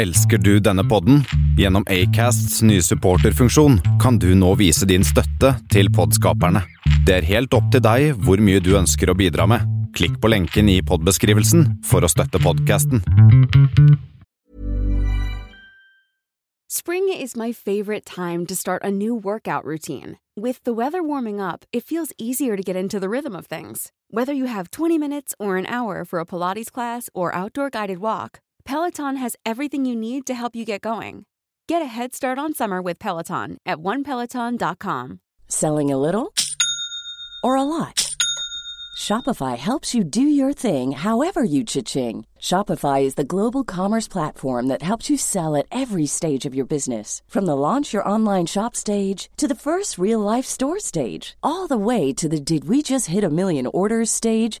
Elsker du denne podden? Gjennom Acasts nye supporterfunksjon kan du nå vise din støtte til podskaperne. Det er helt opp til deg hvor mye du ønsker å bidra med. Klikk på lenken i podbeskrivelsen for å støtte podkasten. Spring is my favorite time to start a new workout routine. With the weather warming up, it feels easier to get into the rhythm of things. Whether you have 20 minutes or an hour for a Pilates class or outdoor guided walk, Peloton has everything you need to help you get going. Get a head start on summer with Peloton at onepeloton.com. Selling a little or a lot? Shopify helps you do your thing however you cha-ching. Shopify is the global commerce platform that helps you sell at every stage of your business. From the launch your online shop stage to the first real life store stage, all the way to the did we just hit a million orders stage.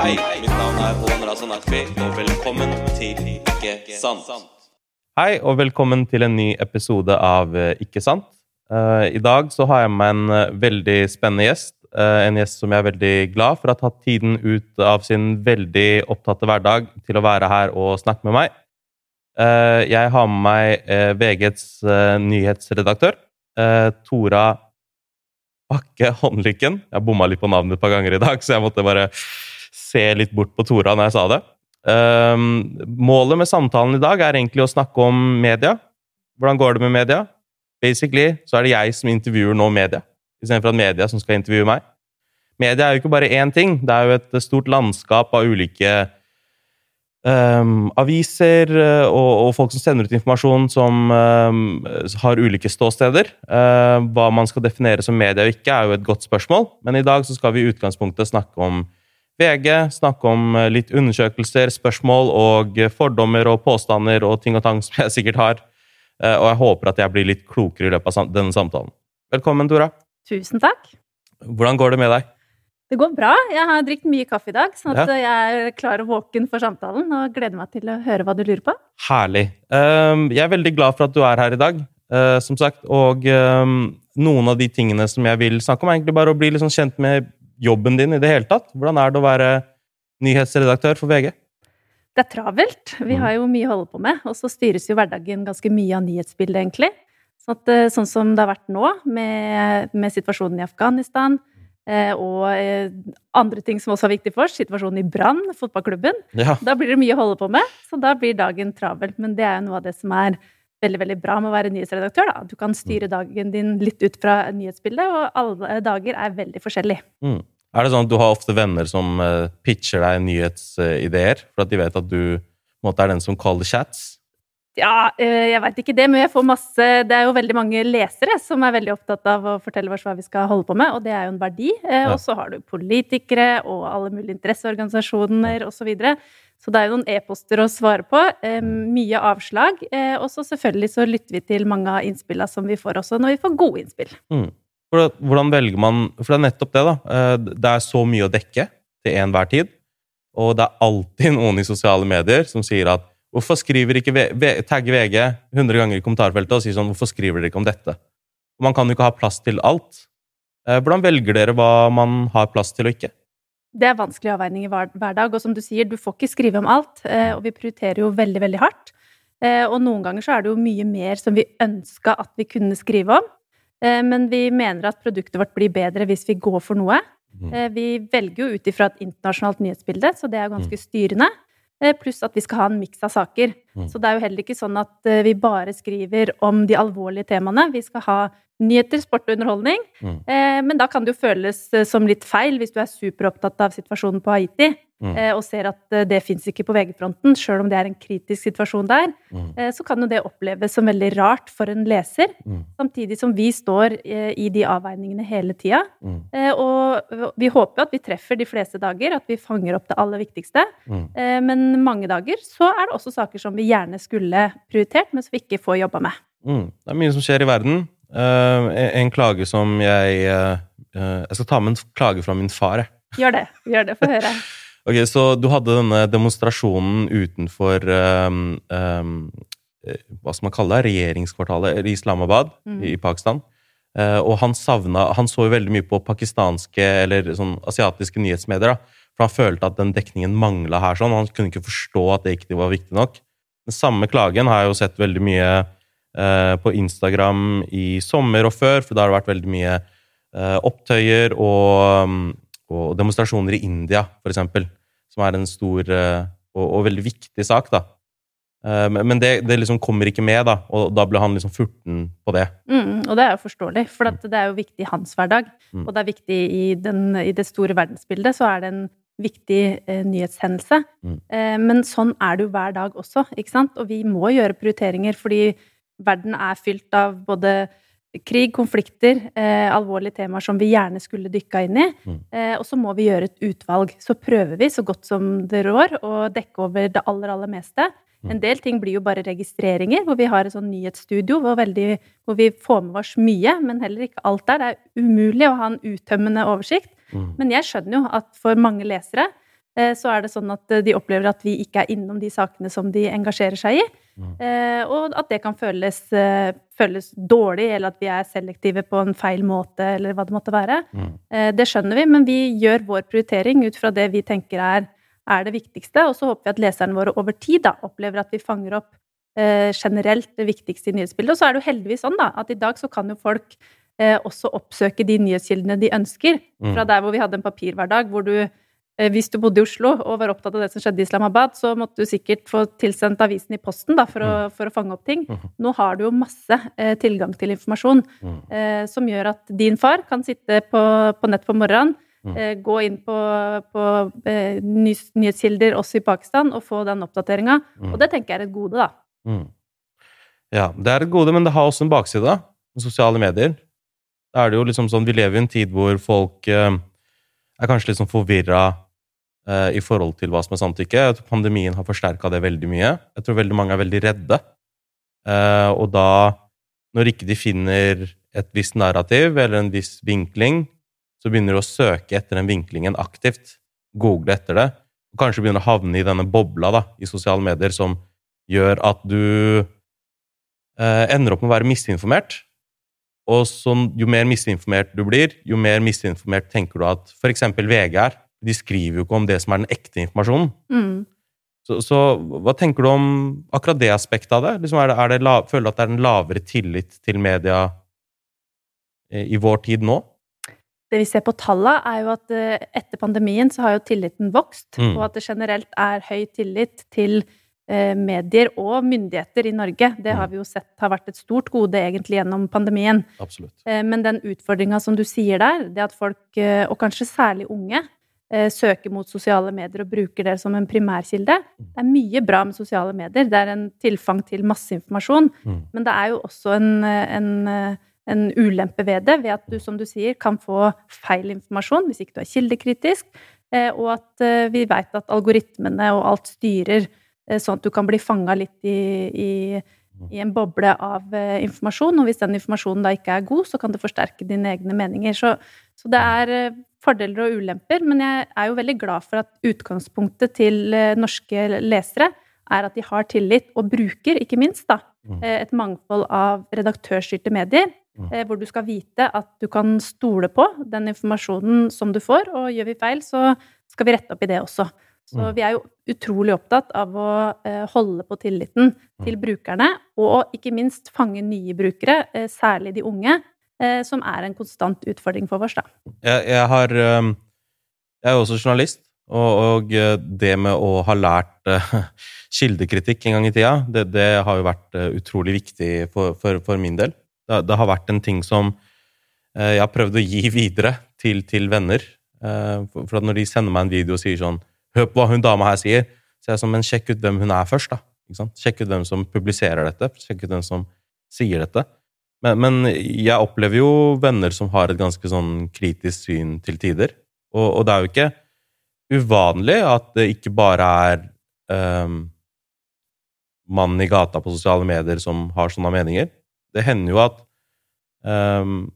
Hei, mitt navn er Håvard Razan Akfi, og velkommen til Ikke sant. Hei, og velkommen til en ny episode av eh, Ikke sant. Eh, I dag så har jeg med en eh, veldig spennende gjest. En gjest som jeg er veldig glad for har tatt tiden ut av sin veldig opptatte hverdag til å være her og snakke med meg. Jeg har med meg VGs nyhetsredaktør, Tora Bakke Håndlykken. Jeg bomma litt på navnet et par ganger i dag, så jeg måtte bare se litt bort på Tora når jeg sa det. Um, målet med samtalen i dag er egentlig å snakke om media. Hvordan går det med media? Basically så er det jeg som intervjuer nå media, istedenfor at media som skal intervjue meg. Media er jo ikke bare én ting, det er jo et stort landskap av ulike um, aviser uh, og, og, folk som sender ut informasjon som um, har ulike ståsteder. Uh, hva man skal definere som media og ikke, er jo et godt spørsmål, men i dag så skal vi i utgangspunktet snakke om VG, snakke om uh, litt undersøkelser, spørsmål og fordommer og påstander og ting og tang som jeg sikkert har. Og jeg håper at jeg blir litt klokere i løpet av denne samtalen. Velkommen, Tora. Tusen takk. Hvordan går det med deg? Det går bra. Jeg har drukket mye kaffe i dag, sånn at ja. jeg er klar og våken for samtalen og gleder meg til å høre hva du lurer på. Herlig. Um, jeg er veldig glad for at du er her i dag, som sagt. Og um, noen av de tingene som jeg vil snakke om, er egentlig bare å bli liksom kjent med jobben din i det hele tatt. Hvordan er det å være nyhetsredaktør for VG? Det er travelt. Vi har jo mye å holde på med. Og så styres jo hverdagen ganske mye av nyhetsbildet, egentlig. Sånn, at, sånn som det har vært nå, med, med situasjonen i Afghanistan, Eh, og eh, andre ting som også er viktig for oss, situasjonen i Brann, fotballklubben. Ja. Da blir det mye å holde på med, så da blir dagen travel. Men det er jo noe av det som er veldig veldig bra med å være nyhetsredaktør. Da. Du kan styre mm. dagen din litt ut fra nyhetsbildet, og alle dager er veldig forskjellige. Mm. Er det sånn at du har ofte venner som uh, pitcher deg nyhetsideer, for at de vet at du måte, er den som caller chats? Ja, eh, jeg veit ikke det, men jeg får masse Det er jo veldig mange lesere som er veldig opptatt av å fortelle oss hva vi skal holde på med, og det er jo en verdi. Eh, ja. Og så har du politikere og alle mulige interesseorganisasjoner osv. Så, det er jo noen e-poster å svare på. Eh, mye avslag. Og så selvfølgelig så lytter vi til mange av innspillene som vi får også, når vi får gode innspill. Mm. Hvordan velger man For det er nettopp det, da. Det er så mye å dekke til enhver tid. Og det er alltid noen i sosiale medier som sier at Hvorfor skriver ikke tagger VG 100 ganger i kommentarfeltet og sier sånn Hvorfor skriver dere ikke om dette? Man kan jo ikke ha plass til alt. Eh, hvordan velger dere hva man har plass til og ikke? Det er vanskelig avveining i hver, hver, dag. Og som du sier, du får ikke skrive om alt. Eh, og vi prioriterer jo veldig, veldig hardt. Eh, og noen ganger så er det jo mye mer som vi ønska at vi kunne skrive om. Men vi mener at produktet vårt blir bedre hvis vi går for noe. Mm. Vi velger jo ut ifra et internasjonalt nyhetsbilde, så det er ganske mm. styrende. Eh, pluss at vi skal ha en miks av saker. Mm. Så det er jo heller ikke sånn at eh, vi bare skriver om de alvorlige temaene. Vi skal ha nyheter, sport og underholdning. Mm. Eh, men da kan det jo føles som litt feil hvis du er superopptatt av situasjonen på Haiti mm. og ser at det fins ikke på VG-fronten, sjøl om det er en kritisk situasjon der. Mm. Så kan jo det oppleves som veldig rart for en leser. Mm. Samtidig som vi står i de avveiningene hele tida. Og vi håper at vi treffer de fleste dager, at vi fanger opp det aller viktigste. Mm. Eh, men mange dager så er det også saker som vi gjerne skulle prioritert, men som vi ikke får jobba med. Mm. Det er mye som skjer i verden. Eh, en- klage som jeg eh, eh, Jeg skal ta med en klage fra min far, jeg. Gjør det. Gjør det. Få høre. Ok, Så du hadde denne demonstrasjonen utenfor um, um, Hva skal man kalle det? Regjeringskvartalet i Islamabad Mm. i Pakistan. Uh, og han savna Han så jo veldig mye på pakistanske eller sånn asiatiske nyhetsmedier. da, For han følte at den dekningen mangla her. sånn, Han kunne ikke forstå at det ikke var viktig nok. Den samme klagen har jeg jo sett veldig mye uh, på Instagram i sommer og før, for da har det vært veldig mye uh, opptøyer og, um, og demonstrasjoner i India, for eksempel, som er en stor eh, og, og veldig viktig sak, da. Eh, men det, det liksom kommer ikke med, da, og da ble han liksom furten på det. Mm, og det er jo forståelig, for at det er jo viktig i hans hverdag. Mm. Og det er viktig i, den, i det store verdensbildet, så er det en viktig eh, nyhetshendelse. Mm. Eh, men sånn er det jo hver dag også, ikke sant? Og vi må gjøre prioriteringer, fordi verden er fylt av både krig, konflikter, eh, alvorlige temaer som vi gjerne skulle dykka inn i. Mm. Eh, og så må vi gjøre et utvalg. Så prøver vi så godt som det rår å dekke over det aller, aller meste. Mm. En del ting blir jo bare registreringer, hvor vi har et sånn nyhetsstudio hvor, veldig, hvor vi får med oss mye, men heller ikke alt der. Det er umulig å ha en uttømmende oversikt. Mm. Men jeg skjønner jo at for mange lesere så er det sånn at eh, de opplever at vi ikke er innom de sakene som de engasjerer seg i. Mm. Eh, og at det kan føles, eh, føles dårlig, eller at vi er selektive på en feil måte, eller hva det måtte være. Mm. Eh, det skjønner vi, men vi gjør vår prioritering ut fra det vi tenker er, er det viktigste. Og så håper vi at leserne våre over tid da, opplever at vi fanger opp eh, generelt det viktigste i nyhetsbildet. Og så er det jo heldigvis sånn da, at i dag så kan jo folk eh, også oppsøke de nyhetskildene de ønsker. Mm. Fra der hvor vi hadde en papirhverdag, hvor du eh, hvis du bodde i Oslo og var opptatt av det som skjedde i Islamabad, så måtte du sikkert få tilsendt avisen i posten da, for, å, for å fange opp ting. Mhm. Nå har du jo masse eh, tilgang til informasjon Mm. eh, som gjør at din far kan sitte på, på nett på morgenen, Mm. eh, gå inn på, på eh, nyhetskilder også i Pakistan og få den oppdateringa. Mm. Og det tenker jeg er et gode, da. Mm. Ja, det er et gode, men det har også en bakside. Sosiale medier. Da er det jo liksom sånn, Vi lever i en tid hvor folk eh, er kanskje litt sånn forvirra eh, i forhold til hva som er samtykke. Jeg Pandemien har forsterka det veldig mye. Jeg tror veldig mange er veldig redde. Eh, og da, når ikke de finner et visst narrativ eller en viss vinkling, så begynner de å søke etter den vinklingen aktivt. Google etter det. Og kanskje begynner å havne i denne bobla da, i sosiale medier som gjør at du eh, ender opp med å være misinformert. Og så, jo mer misinformert du blir, jo mer misinformert tenker du at f.eks. VG er. De skriver jo ikke om det som er den ekte informasjonen. Mm. Så, så hva tenker du om akkurat det aspektet av det? Liksom er det, er det la, føler du at det er en lavere tillit til media eh, i vår tid nå? Det vi ser på tallene, er jo at eh, etter pandemien så har jo tilliten vokst, Mm. og at det generelt er høy tillit til eh, medier og myndigheter i Norge. Det har Mm. vi jo sett har vært et stort gode egentlig gjennom pandemien. Absolutt. Men den utfordringa som du sier der, det at folk, og kanskje særlig unge, søker mot sosiale medier og bruker det som en primærkilde. Det er mye bra med sosiale medier. Det er en tilfang til masseinformasjon. Mm. Men det er jo også en, eh, en, eh, en ulempe ved det, ved at du, som du sier, kan få feil informasjon hvis ikke du er kildekritisk, eh, og at eh, vi veit at algoritmene og alt styrer eh, sånn at du kan bli fanga litt i, i i en boble av eh, informasjon, og hvis den informasjonen da ikke er god, så kan det forsterke dine egne meninger. Så, så det er eh, fordeler og ulemper, men jeg er jo veldig glad for at utgangspunktet til eh, norske lesere er at de har tillit, og bruker, ikke minst, da, Mm. eh, et mangfold av redaktørstyrte medier, Mm. eh, hvor du skal vite at du kan stole på den informasjonen som du får, og gjør vi feil, så skal vi rette opp i det også. Så Mm. vi er jo utrolig opptatt av å holde på tilliten til brukerne, og ikke minst fange nye brukere, særlig de unge, som er en konstant utfordring for oss, da. Jeg, jeg har um, Jeg er jo også journalist, og, og eh, det med å ha lært eh, kildekritikk en gang i tida, det, det har jo vært eh, utrolig viktig for, for, for min del. Det, det har vært en ting som eh, jeg har prøvd å gi videre til, til venner. Eh, for, når de sender meg en video og sier sånn Hør på hva hun dama her sier. Så er jeg sånn, men sjekk ut hvem hun er først, da. Sjekk ut hvem som publiserer dette. Sjekk ut hvem som sier dette. Men, men jeg opplever jo venner som har et ganske sånn kritisk syn til tider. Og, og det er jo ikke uvanlig at det ikke bare er um, mannen i gata på sosiale medier som har sånne meninger. Det hender jo at Um,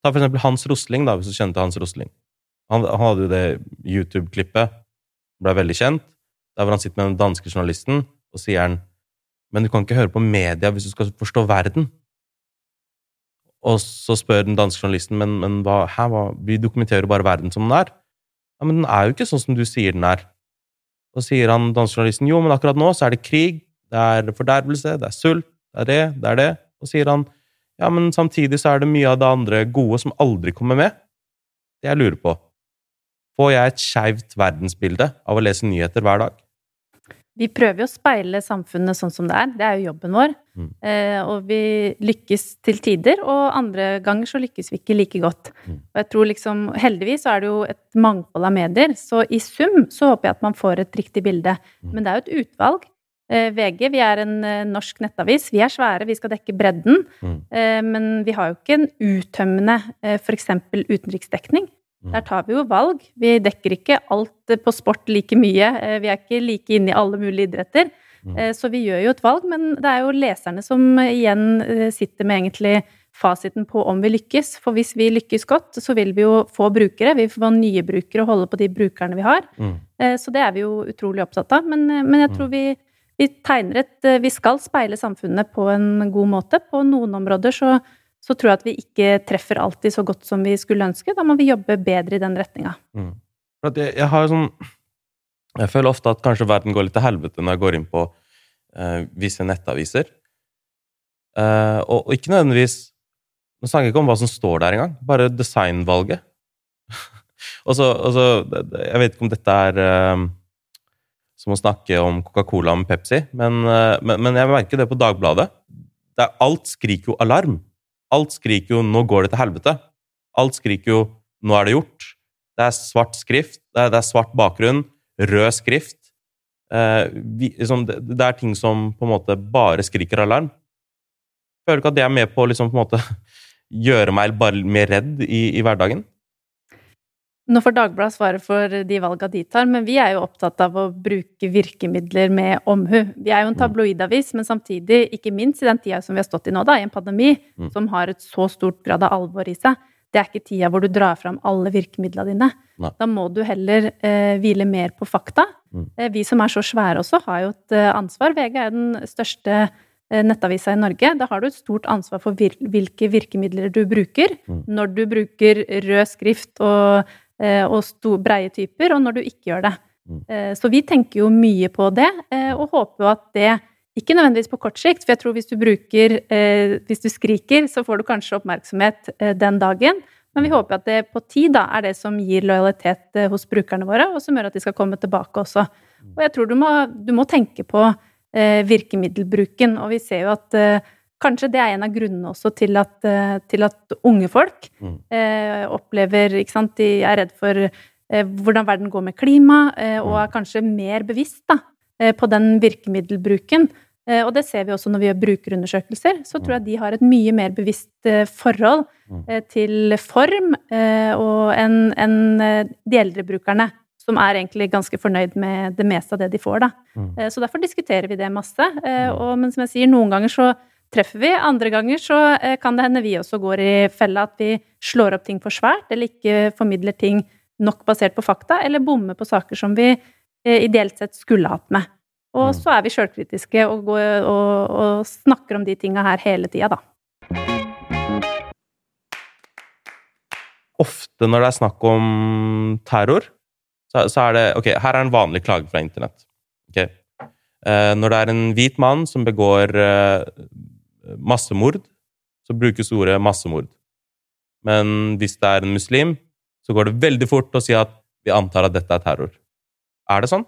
ta for eksempel Hans Rosling, da, hvis du kjente Hans Rosling. Han, han hadde jo det YouTube-klippet, ble veldig kjent, der hvor han sitter med den danske journalisten, og sier han Men du kan ikke høre på media hvis du skal forstå verden. Og så spør den danske journalisten men, men hva, hæ, hva, vi dokumenterer jo bare verden som den er. Ja, Men den er jo ikke sånn som du sier den er. Og sier han danske journalisten jo, men akkurat nå så er det krig, det er fordervelse, det er sult, det er det, det er det. Og sier han ja, men samtidig så er det mye av det andre gode som aldri kommer med. Det jeg lurer på Får jeg et skeivt verdensbilde av å lese nyheter hver dag? Vi prøver jo å speile samfunnet sånn som det er. Det er jo jobben vår. Mm. Eh, og vi lykkes til tider, og andre ganger så lykkes vi ikke like godt. Mm. Og jeg tror liksom Heldigvis så er det jo et mangfold av medier, så i sum så håper jeg at man får et riktig bilde. Mm. Men det er jo et utvalg. Eh, VG, vi er en eh, norsk nettavis. Vi er svære, vi skal dekke bredden. Mm. Eh, men vi har jo ikke en uttømmende eh, f.eks. utenriksdekning. Mm. Der tar vi jo valg. Vi dekker ikke alt på sport like mye. Eh, Vi er ikke like inne i alle mulige idretter. Mm. Eh, Så vi gjør jo et valg, men det er jo leserne som igjen eh, sitter med egentlig fasiten på om vi lykkes. For hvis vi lykkes godt, så vil vi jo få brukere. Vi får nye brukere og holde på de brukerne vi har. Mm. Eh, Så det er vi jo utrolig opptatt av. Men, eh, men jeg tror vi, vi tegner et eh, Vi skal speile samfunnet på en god måte. På noen områder så, så tror jeg at vi ikke treffer alltid så godt som vi skulle ønske. Da må vi jobbe bedre i den retninga. Mm. Jeg, jeg har sånn Jeg føler ofte at kanskje verden går litt til helvete når jeg går inn på eh, visse nettaviser. Eh, og, og ikke nødvendigvis Nå snakker jeg ikke om hva som står der engang, bare designvalget. og så, og så Jeg vet ikke om dette er eh, som å snakke om Coca-Cola med Pepsi, men, eh, men, men jeg merker det på Dagbladet. Det er, alt skriker jo alarm. Alt skriker jo 'nå går det til helvete'. Alt skriker jo 'nå er det gjort'. Det er svart skrift, det er, det er svart bakgrunn, rød skrift. Eh, vi, liksom, det, det er ting som på en måte bare skriker alarm. Føler føler ikke at det er med på å liksom, gjøre meg bare mer redd i, i hverdagen. Nå får Dagbladet svaret for de valga de tar, men vi er jo opptatt av å bruke virkemidler med omhu. Vi er jo en tabloidavis, men samtidig, ikke minst i den tida som vi har stått i nå, da, i en pandemi Mm. som har et så stort grad av alvor i seg, det er ikke tida hvor du drar fram alle virkemidla dine. Nei. Da må du heller eh, hvile mer på fakta. Mm. Eh, vi som er så svære også, har jo et eh, ansvar. VG er den største eh, nettavisa i Norge. Da har du et stort ansvar for vir hvilke virkemidler du bruker. Mm. Når du bruker rød skrift og, og breie typer, og når du ikke gjør det. Mm. Eh, Så vi tenker jo mye på det, eh, og håper jo at det ikke nødvendigvis på kort sikt, for jeg tror hvis du bruker eh, Hvis du skriker, så får du kanskje oppmerksomhet eh, den dagen. Men vi håper at det på tid da, er det som gir lojalitet eh, hos brukerne våre, og som gjør at de skal komme tilbake også. Og jeg tror du må, du må tenke på eh, virkemiddelbruken, og vi ser jo at eh, kanskje det er en av grunnene også til at, eh, til at unge folk Mm. eh, opplever ikke sant, De er redd for eh, hvordan verden går med klima, eh, og Mm. er kanskje mer bevisst da, eh, på den virkemiddelbruken. Eh, og det ser vi også når vi gjør brukerundersøkelser. Så tror jeg de har et mye mer bevisst forhold Mm. til form eh, og enn eh, de eldre brukerne, som er egentlig ganske fornøyd med det meste av det de får. Da. Mm. Så derfor diskuterer vi det masse. Mm. og, men som jeg sier, noen ganger så treffer vi, andre ganger så eh, kan det hende vi også går i fella at vi slår opp ting for svært, eller ikke formidler ting nok basert på fakta, eller bommer på saker som vi eh, ideelt sett skulle hatt med. Og Mm. så er vi sjølkritiske og, og, og snakker om de tinga her hele tida, da. Ofte når det er snakk om terror, så, så er det Ok, her er en vanlig klage fra internett. Okay. Eh, når det er en hvit mann som begår eh, massemord, så brukes ordet massemord. Men hvis det er en muslim, så går det veldig fort å si at vi antar at dette er terror. Er det sånn?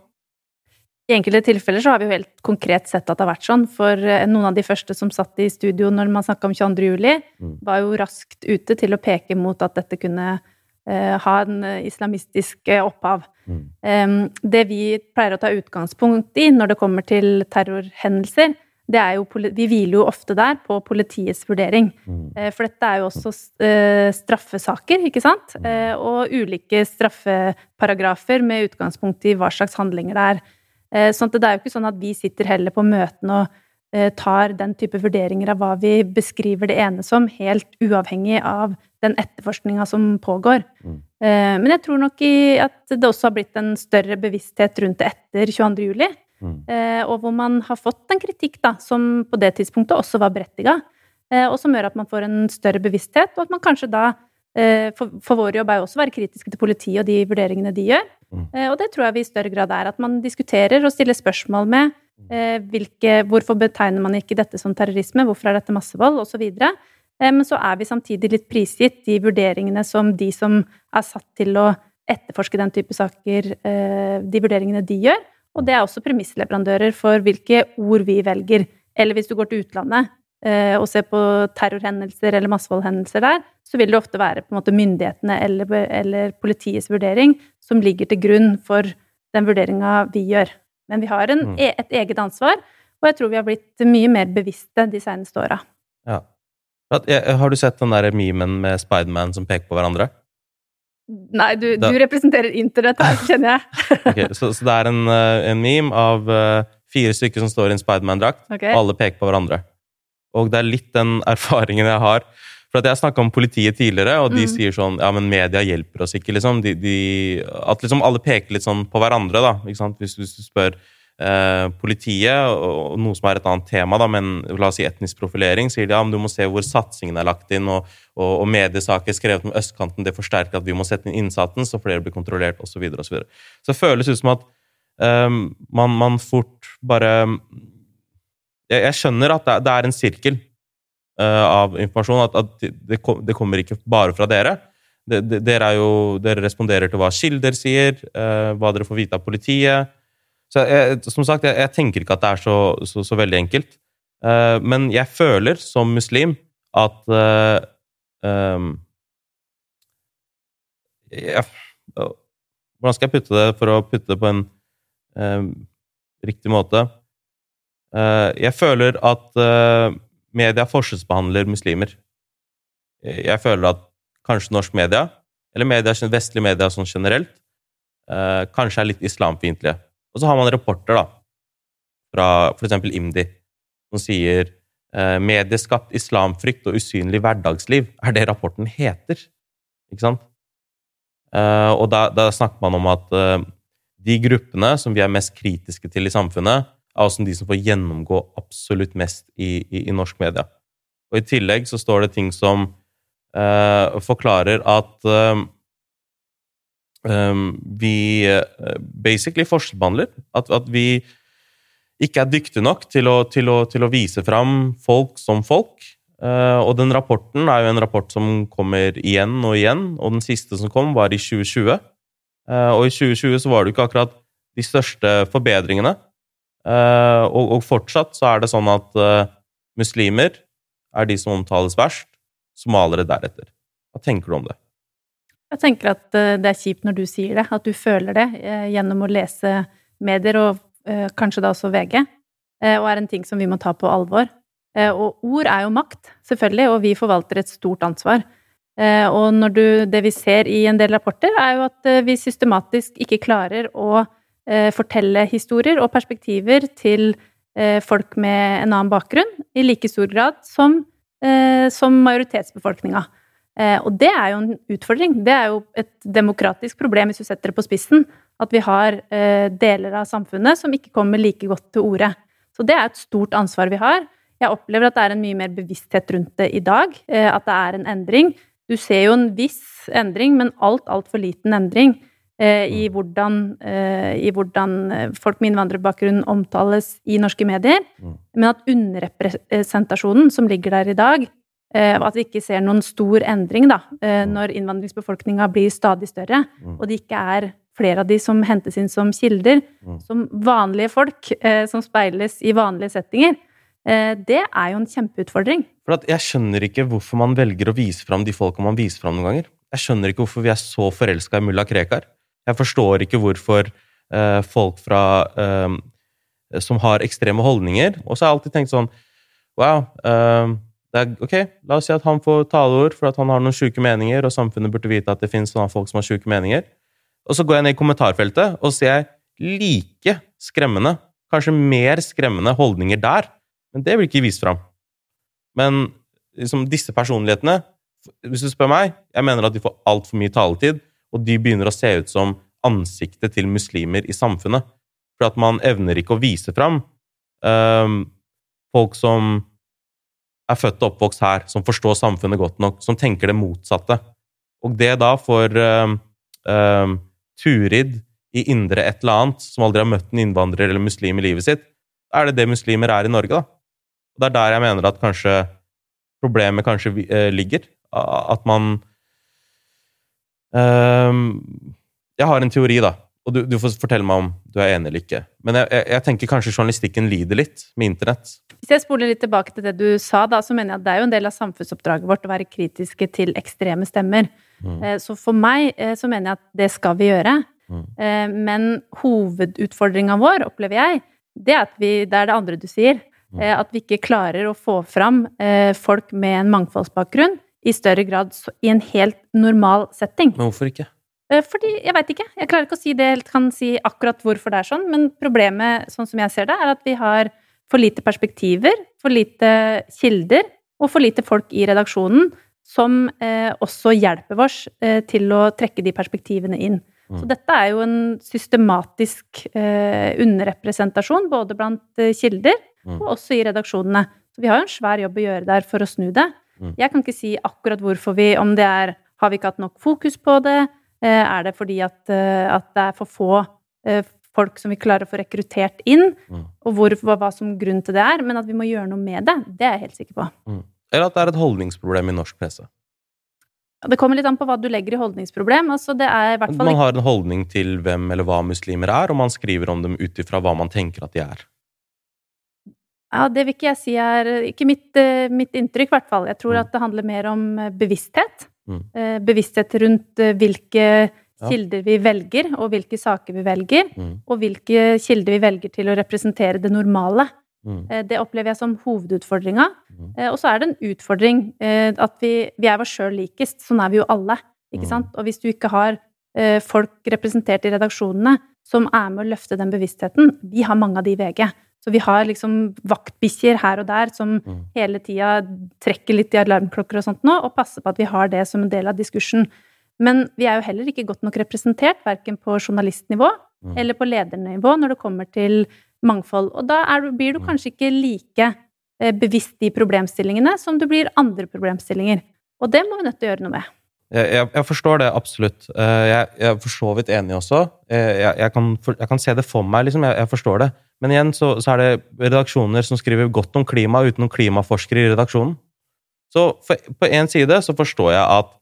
I enkelte tilfeller så har vi jo helt konkret sett at det har vært sånn. For eh, noen av de første som satt i studio når man snakka om 22. juli, Mm. var jo raskt ute til å peke mot at dette kunne eh, ha en eh, islamistisk opphav. Mm. Det vi pleier å ta utgangspunkt i når det kommer til terrorhendelser, er jo Vi hviler jo ofte der på politiets vurdering. Mm. Eh, For dette er jo også eh, straffesaker, ikke sant? Eh, Og ulike straffeparagrafer med utgangspunkt i hva slags handlinger det er. Så Sånn at det er jo ikke sånn at vi sitter heller på møtene og tar den type vurderinger av hva vi beskriver det ene som, helt uavhengig av den etterforskninga som pågår. Mm. Men jeg tror nok i at det også har blitt en større bevissthet rundt det etter 22. juli. Mm. Eh, og hvor man har fått en kritikk da, som på det tidspunktet også var berettiga, eh, og som gjør at man får en større bevissthet, og at man kanskje da eh, for, for vår jobb er jo også å være kritiske til politiet og de vurderingene de gjør. Mm. Og det tror jeg vi i større grad er. At man diskuterer og stiller spørsmål med eh, hvilke, hvorfor betegner man ikke dette som terrorisme, hvorfor er dette massevold, osv. Men så er vi samtidig litt prisgitt de vurderingene som de som er satt til å etterforske den type saker, de vurderingene de gjør. Og det er også premissleverandører for hvilke ord vi velger. Eller hvis du går til utlandet eh, og ser på terrorhendelser eller massevoldhendelser der, så vil det ofte være på en måte myndighetene eller, eller politiets vurdering som ligger til grunn for den vurderinga vi gjør. Men vi har en, Mm. e- et eget ansvar, og jeg tror vi har blitt mye mer bevisste de seneste åra. Ja. Har du sett den der memen med Spiderman som peker på hverandre? Nei, du, du representerer internett her, kjenner jeg. okay, så, så det er en, eh, en meme av eh, fire stykker som står i en Spiderman-drakt, okay. og alle peker på hverandre. Og det er litt den erfaringen jeg har. For at jeg snakka om politiet tidligere, og de Mm. sier sånn Ja, men media hjelper oss ikke, liksom. De, de, at liksom alle peker litt sånn på hverandre, da. Hvis, hvis du spør politiet, og, noe som er et annet tema, da, men la oss si etnisk profilering, sier de ja, du må se hvor satsingen er lagt inn, og, og, og mediesaker skrevet om østkanten, det forsterker at vi må sette inn innsatsen, så flere blir kontrollert, osv. Så, videre, og så, videre. så det føles ut som at um, man, man fort bare jeg, jeg skjønner at det, det er en sirkel uh, av informasjon, at, at det, det kommer ikke bare fra dere. Dere, er jo, dere responderer til hva kilder sier, eh, hva dere får vite av politiet. Så jeg, som sagt, jeg, jeg tenker ikke at det er så, så, så veldig enkelt. Uh, men jeg føler som muslim at uh, um, jeg, Hvordan skal jeg putte det for å putte det på en uh, riktig måte? Eh, jeg føler at eh, media forskjellsbehandler muslimer. Jeg føler at kanskje norsk media, eller media, vestlige media sånn generelt, eh, kanskje er litt islamfiendtlige. Og så har man rapporter da, fra f.eks. IMDi, som sier eh, 'Medieskapt islamfrykt og usynlig hverdagsliv' er det rapporten heter. Ikke sant? Eh, og da, da snakker man om at eh, de gruppene som vi er mest kritiske til i samfunnet, er også de som får gjennomgå absolutt mest i, i, i norsk media. Og i tillegg så står det ting som forklarer at eh, eh, vi eh, basically forskjellsbehandler. At, at vi ikke er dyktige nok til å, til, å, til å vise fram folk som folk. Uh, og den rapporten er jo en rapport som kommer igjen og igjen, og den siste som kom, var i 2020. Uh, og i 2020 så var det jo ikke akkurat de største forbedringene. Uh, og, og fortsatt så er det sånn at eh, muslimer er de som omtales verst, somaliere deretter. Hva tenker du om det? Jeg tenker at eh, det er kjipt når du sier det, at du føler det eh, gjennom å lese medier, og eh, kanskje da også VG, og er en ting som vi må ta på alvor. Og ord er jo makt, selvfølgelig, og vi forvalter et stort ansvar. Og du, det vi ser i en del rapporter, er jo at vi systematisk ikke klarer å fortelle historier og perspektiver til folk med en annen bakgrunn i like stor grad som, som majoritetsbefolkninga. Eh, Og det er jo en utfordring. Det er jo et demokratisk problem, hvis du setter det på spissen, at vi har eh, deler av samfunnet som ikke kommer like godt til orde. Så det er et stort ansvar vi har. Jeg opplever at det er en mye mer bevissthet rundt det i dag, eh, at det er en endring. Du ser jo en viss endring, men alt, altfor liten endring i hvordan, i hvordan folk med innvandrerbakgrunn omtales i norske medier. Mm. Men at underrepresentasjonen som ligger der i dag, og at vi ikke ser noen stor endring da, eh, Mm. når innvandringsbefolkninga blir stadig større, Mm. og det ikke er flere av de som hentes inn som kilder, Mm. som vanlige folk, eh, som speiles i vanlige settinger, eh, det er jo en kjempeutfordring. For at Jeg skjønner ikke hvorfor man velger å vise fram de folka man viser fram noen ganger. Jeg skjønner ikke hvorfor vi er så forelska i mulla Krekar. Jeg forstår ikke hvorfor eh, folk fra eh, som har ekstreme holdninger Og så har jeg alltid tenkt sånn Wow. Er, ok, La oss si at han får taleord for at han har noen sjuke meninger, og samfunnet burde vite at det finnes sånne folk som har sjuke meninger. Og så går jeg ned i kommentarfeltet og ser like skremmende, kanskje mer skremmende, holdninger der Men det blir ikke vist fram. Men liksom, disse personlighetene, hvis du spør meg, jeg mener at de får altfor mye taletid, og de begynner å se ut som ansiktet til muslimer i samfunnet. For at man evner ikke å vise fram um, folk som er født og oppvokst her, som forstår samfunnet godt nok, som tenker det motsatte. Og det da for uh, uh, Turid i Indre et eller annet, som aldri har møtt en innvandrer eller muslim i livet sitt, er det det muslimer er i Norge, da. Og det er der jeg mener at kanskje problemet kanskje uh, ligger. At man Jeg har en teori, da. Og du, du, får fortelle meg om du er enig eller ikke. Men jeg, jeg, jeg, tenker kanskje journalistikken lider litt med internett. Hvis jeg spoler litt tilbake til det du sa, da, så mener jeg at det er jo en del av samfunnsoppdraget vårt å være kritiske til ekstreme stemmer. Mm. Eh, så for meg eh, så mener jeg at det skal vi gjøre. Mm. Eh, men hovedutfordringa vår, opplever jeg, det er at vi Det er det andre du sier. Mm. At vi ikke klarer å få fram folk med en mangfoldsbakgrunn i større grad i en helt normal setting. Men hvorfor ikke? Fordi, Jeg veit ikke. Jeg klarer ikke å si det, kan si akkurat hvorfor det er sånn. Men problemet, sånn som jeg ser det, er at vi har for lite perspektiver, for lite kilder og for lite folk i redaksjonen som eh, også hjelper oss eh, til å trekke de perspektivene inn. Mm. Så dette er jo en systematisk eh, underrepresentasjon både blant eh, kilder mm. og også i redaksjonene. Så vi har jo en svær jobb å gjøre der for å snu det. Mm. Jeg kan ikke si akkurat hvorfor vi Om det er Har vi ikke hatt nok fokus på det? Eh, er det fordi at, eh, at det er for få eh, folk som vi klarer å få rekruttert inn? Mm. Og hvor, hva, hva, som grunn til det er? Men at vi må gjøre noe med det, det er jeg helt sikker på. Mm. Eller at det er et holdningsproblem i norsk presse. Det kommer litt an på hva du legger i holdningsproblem. Altså det er i hvert fall... Man har en holdning til hvem eller hva muslimer er, og man skriver om dem ut ifra hva man tenker at de er. Ja, Det vil ikke jeg si er Ikke mitt, mitt inntrykk, i hvert fall. Jeg tror mm. at det handler mer om bevissthet. Mm. Eh, bevissthet rundt hvilke ja. kilder vi velger, og hvilke saker vi velger. Mm. Og hvilke kilder vi velger til å representere det normale. Mm. Eh, det opplever jeg som hovedutfordringa. Mm. Eh, og så er det en utfordring eh, at vi, vi er oss sjøl likest. Sånn er vi jo alle. ikke mm. sant? Og hvis du ikke har folk representert i redaksjonene som er med å løfte den bevisstheten Vi har mange av de i VG. Så vi har liksom vaktbikkjer her og der som mm. hele tida trekker litt i alarmklokker og sånt nå, og passer på at vi har det som en del av diskursen. Men vi er jo heller ikke godt nok representert, verken på journalistnivå mm. eller på ledernivå, når det kommer til mangfold. Og da er, blir du mm. kanskje ikke like eh, bevisst de problemstillingene som du blir andre problemstillinger. Og det må vi nødt til å gjøre noe med. Jeg, jeg, jeg forstår det absolutt. Eh, jeg, jeg, er for så vidt enig også. Eh, jeg, kan, jeg, kan, se det for meg, liksom. Jeg, forstår det. Men igjen så, så, er det redaksjoner som skriver godt om klima uten noen klimaforskere i redaksjonen. Så for, på én side så forstår jeg at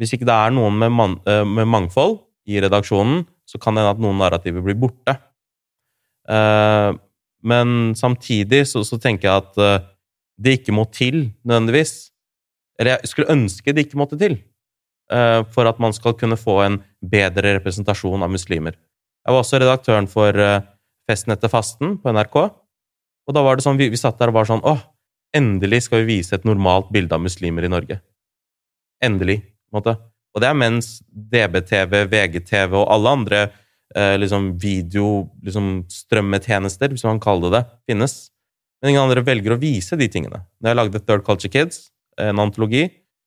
hvis ikke det er noen med, man, med mangfold i redaksjonen, så kan det hende at noen narrativer blir borte. Uh, men samtidig så, så, tenker jeg at uh, det ikke må til, nødvendigvis. Eller jeg skulle ønske det ikke måtte til. Uh, for at man skal kunne få en bedre representasjon av muslimer. Jeg var også redaktøren for Festen etter fasten på NRK. Og da var det sånn, vi, vi satt der og var sånn Åh, endelig skal vi vise et normalt bilde av muslimer i Norge. Endelig. på en måte. Og det er mens DBTV, VGTV og alle andre eh, liksom videostrømmetjenester, liksom, hvis man kaller det det, finnes. Men ingen andre velger å vise de tingene. Når jeg lagde Third Culture Kids, en antologi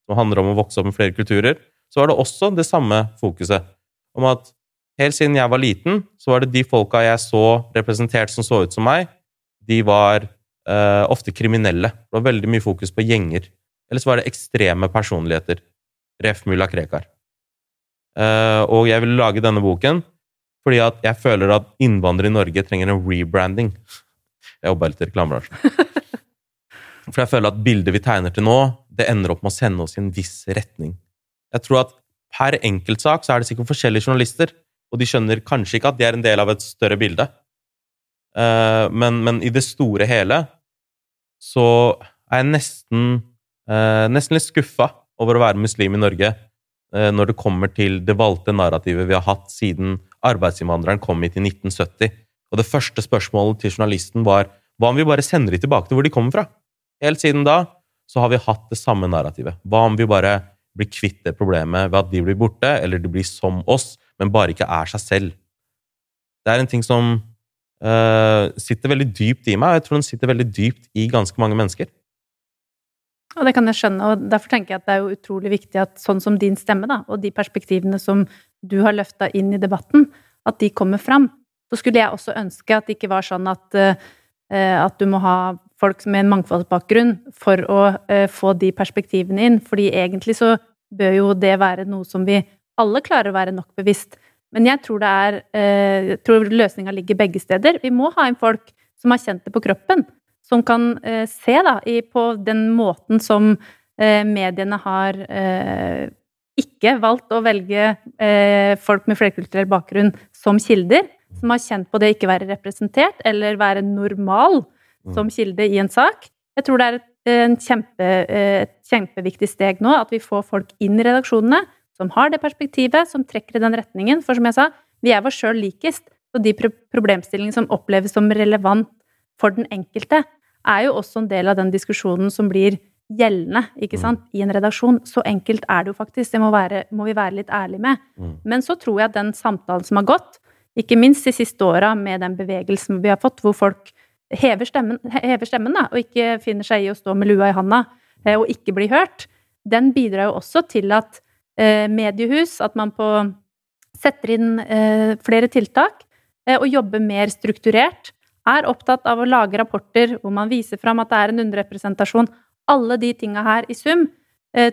som handler om å vokse opp med flere kulturer, så var det også det samme fokuset. Om at helt siden jeg var liten, så var det de folka jeg så representert som så ut som meg, de var uh, ofte kriminelle. Det var veldig mye fokus på gjenger. Eller så var det ekstreme personligheter. Ref. mulla Krekar. Uh, og jeg ville lage denne boken fordi at jeg føler at innvandrere i Norge trenger en rebranding. Jeg jobber litt i reklamebransjen. For jeg føler at bildet vi tegner til nå, det ender opp med å sende oss i en viss retning. Jeg tror at per enkeltsak så er det sikkert forskjellige journalister, og de skjønner kanskje ikke at de er en del av et større bilde. Uh, men, men i det store hele så er jeg nesten, uh, nesten litt skuffa over å være muslim i Norge uh, når det kommer til det valgte narrativet vi har hatt siden arbeidsinnvandreren kom hit i 1970. Og det første spørsmålet til journalisten var hva om vi bare sender de tilbake til hvor de kommer fra? Helt siden da så har vi hatt det samme narrativet. Hva om vi bare blir kvitt det problemet ved at de blir borte, eller de blir som oss, men bare ikke er seg selv? Det er en ting som uh, sitter veldig dypt i meg, og jeg tror den sitter veldig dypt i ganske mange mennesker. Og det kan jeg skjønne, og derfor tenker jeg at det er jo utrolig viktig at sånn som din stemme, da, og de perspektivene som du har løfta inn i debatten, at de kommer fram. Så skulle jeg også ønske at det ikke var sånn at, uh, at du må ha folk med en mangfoldsbakgrunn for å uh, få de perspektivene inn, fordi egentlig så bør jo det være noe som vi alle klarer å være nok bevisst. Men jeg tror er Jeg tror løsninga ligger begge steder. Vi må ha inn folk som har kjent det på kroppen som kan eh, se da, i, på den måten som eh, mediene har eh, ikke valgt å velge eh, folk med flerkulturell bakgrunn som kilder, som har kjent på det ikke være representert eller være normal mm. som kilde i en sak. Jeg tror det er et, kjempe, eh, et kjempeviktig steg nå at vi får folk inn i redaksjonene som har det perspektivet, som trekker i den retningen. For som jeg sa, vi er oss sjøl likest. Og de problemstillingene som oppleves som relevant for den enkelte, er jo også en del av den diskusjonen som blir gjeldende ikke mm. sant, i en redaksjon. Så enkelt er det jo faktisk. Det må, være, må vi være litt ærlige med. Mm. Men så tror jeg at den samtalen som har gått, ikke minst de siste åra med den bevegelsen vi har fått, hvor folk hever stemmen, hever stemmen da, og ikke finner seg i å stå med lua i handa eh, og ikke bli hørt, den bidrar jo også til at eh, mediehus, at man på setter inn eh, flere tiltak og jobber mer strukturert er opptatt av å lage rapporter hvor man viser fram at det er en underrepresentasjon. Alle de tinga her i sum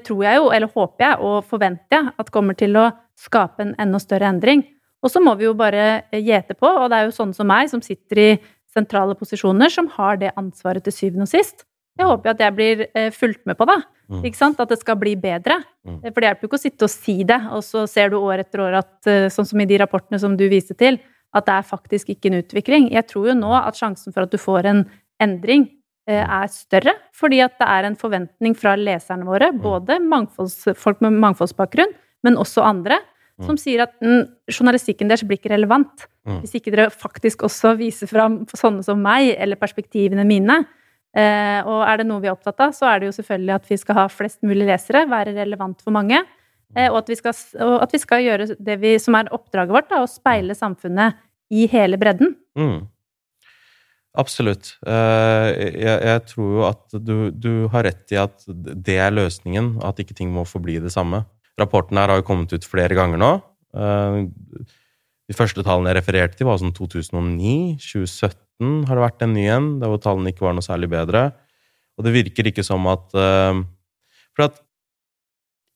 tror jeg jo, eller håper jeg og forventer jeg, at kommer til å skape en enda større endring. Og så må vi jo bare gjete på, og det er jo sånne som meg, som sitter i sentrale posisjoner, som har det ansvaret til syvende og sist. Jeg håper at jeg blir eh, fulgt med på det. Mm. Ikke sant? At det skal bli bedre. Mm. For det hjelper jo ikke å sitte og si det, og så ser du år etter år at sånn som i de rapportene som du viste til, at det er faktisk ikke en utvikling. Jeg tror jo nå at sjansen for at du får en endring eh, er større, fordi at det er en forventning fra leserne våre, mm. både folk med mangfoldsbakgrunn, men også andre. Som sier at mm, journalistikken deres blir ikke relevant hvis ikke dere faktisk også viser fram sånne som meg, eller perspektivene mine. Eh, og er det noe vi er opptatt av, så er det jo selvfølgelig at vi skal ha flest mulig lesere, være relevant for mange. Eh, og at vi skal, at vi skal gjøre det vi, som er oppdraget vårt, da, å speile samfunnet i hele bredden. Mm. Absolutt. Eh, jeg, tror jo at du, du, har rett i at det er løsningen, at ikke ting må forbli det samme. Rapporten her har jo kommet ut flere ganger nå. Eh, de første tallene jeg refererte til, var sånn 2009. 2017 har det vært en ny en, der hvor tallene ikke var noe særlig bedre. Og det virker ikke som at For at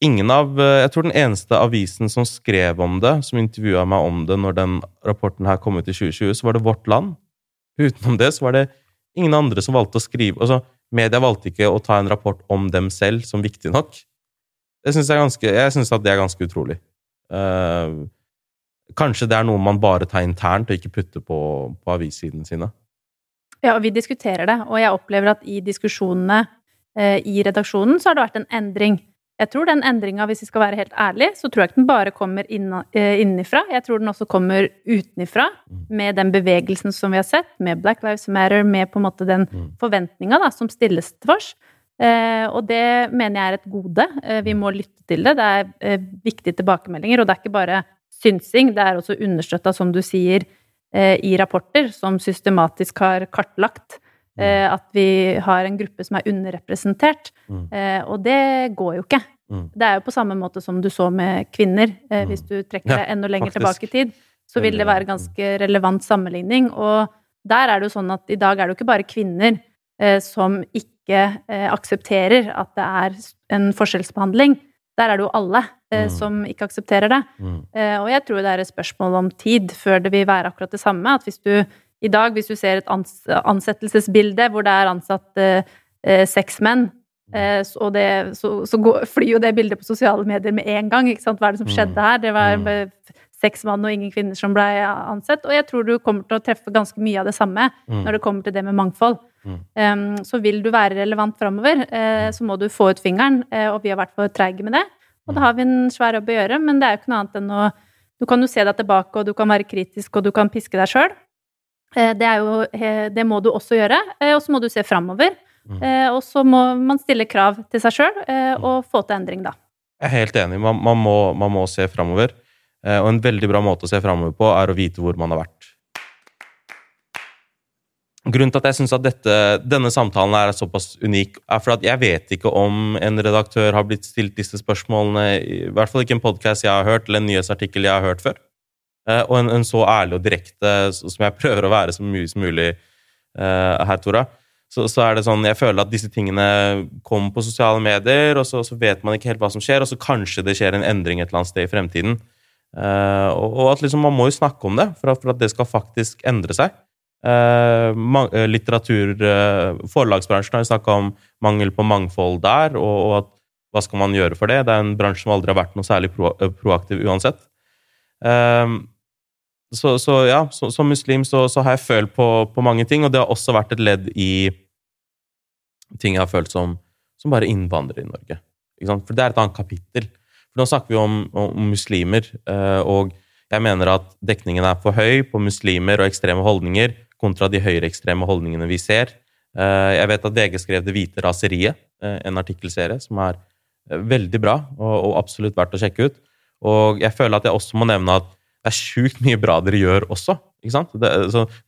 ingen av eh, Jeg tror den eneste avisen som skrev om det, som intervjua meg om det når den rapporten her kom ut i 2020, så var det Vårt Land. Utenom det så var det ingen andre som valgte å skrive Altså, media valgte ikke å ta en rapport om dem selv som viktig nok. Jeg syns at det er ganske utrolig. Uh, kanskje det er noe man bare tar internt, og ikke putter på, på avissidene sine. Ja, og vi diskuterer det, og jeg opplever at i diskusjonene uh, i redaksjonen så har det vært en endring. Jeg tror den endringa, hvis vi skal være helt ærlig, så tror jeg ikke den bare kommer eh, innenfra. Jeg tror den også kommer utenfra, mm. med den bevegelsen som vi har sett, med Black Lives Matter, med på en måte den mm. forventninga som stilles til oss. Eh, og det mener jeg er et gode. Eh, vi må lytte til det. Det er viktige tilbakemeldinger, og det er ikke bare synsing, det er også understøtta, som du sier, i rapporter som systematisk har kartlagt Mm. At vi har en gruppe som er underrepresentert. Mm. Og det går jo ikke. Mm. Det er jo på samme måte som du så med kvinner. Eh, hvis du trekker deg enda lenger tilbake i tid, så vil det være ganske relevant sammenligning. Og der er det jo sånn at i dag er det jo ikke bare kvinner eh, som ikke aksepterer at det er en forskjellsbehandling. Der er det jo alle mm. som ikke aksepterer det. Mm. og jeg tror det er et spørsmål om tid før det vil være akkurat det samme. At hvis du i dag, hvis du ser et ansettelsesbilde hvor det er ansatt eh, eh seks menn, eh, og det, så, så går, flyr jo det bildet på sosiale medier med en gang. ikke sant? Hva er det som skjedde her? Det var mm. seks mann og ingen kvinner som ble ansett. Og jeg tror du kommer til å treffe ganske mye av det samme mm. når det kommer til det med mangfold. Mm. Um, så vil du være relevant framover, uh, så må du få ut fingeren, uh, og vi har vært for treige med det. Og da har vi en svær jobb å gjøre, men det er jo ikke noe annet enn å Du kan jo se deg tilbake, og du kan være kritisk, og du kan piske deg sjøl. Eh, det, jo, det må du også gjøre, eh, og så må du se framover. Mm. Eh, og så må man stille krav til seg sjøl og få til endring, da. Jeg er helt enig. Man, man, må, man må, se framover. Og en veldig bra måte å se framover på er å vite hvor man har vært. Grunnen til at jeg syns at denne samtalen er såpass unik, er for at jeg vet ikke om en redaktør har blitt stilt disse spørsmålene, i hvert fall ikke en podkast jeg har hørt, eller en nyhetsartikkel jeg har hørt før. Eh, og en, en, så ærlig og direkte som jeg prøver å være så mye som mulig uh, her, Tora, så, så, er det sånn Jeg føler at disse tingene kommer på sosiale medier, og så, så, vet man ikke helt hva som skjer, og så kanskje det skjer en endring et eller annet sted i fremtiden. Uh, og, og, at liksom man må jo snakke om det for at, for at det skal faktisk endre seg. Uh, litteratur uh, Forlagsbransjen har jo snakka om mangel på mangfold der, og, og, at hva skal man gjøre for det? Det er en bransje som aldri har vært noe særlig pro, proaktiv uansett. Så, så, ja, så, som muslim så, så, har jeg følt på, på, mange ting, og det har også vært et ledd i ting jeg har følt som, som bare innvandrere i Norge. For det er et annet kapittel. For nå snakker vi om, om muslimer, og jeg mener at dekningen er for høy på muslimer og ekstreme holdninger kontra de høyreekstreme holdningene vi ser. Eh, jeg vet at VG skrev 'Det hvite raseriet', eh, en artikkelserie som er eh, veldig bra og absolutt verdt å sjekke ut. Og jeg føler at jeg også må nevne at det er sjukt mye bra dere gjør også. ikke sant? Det,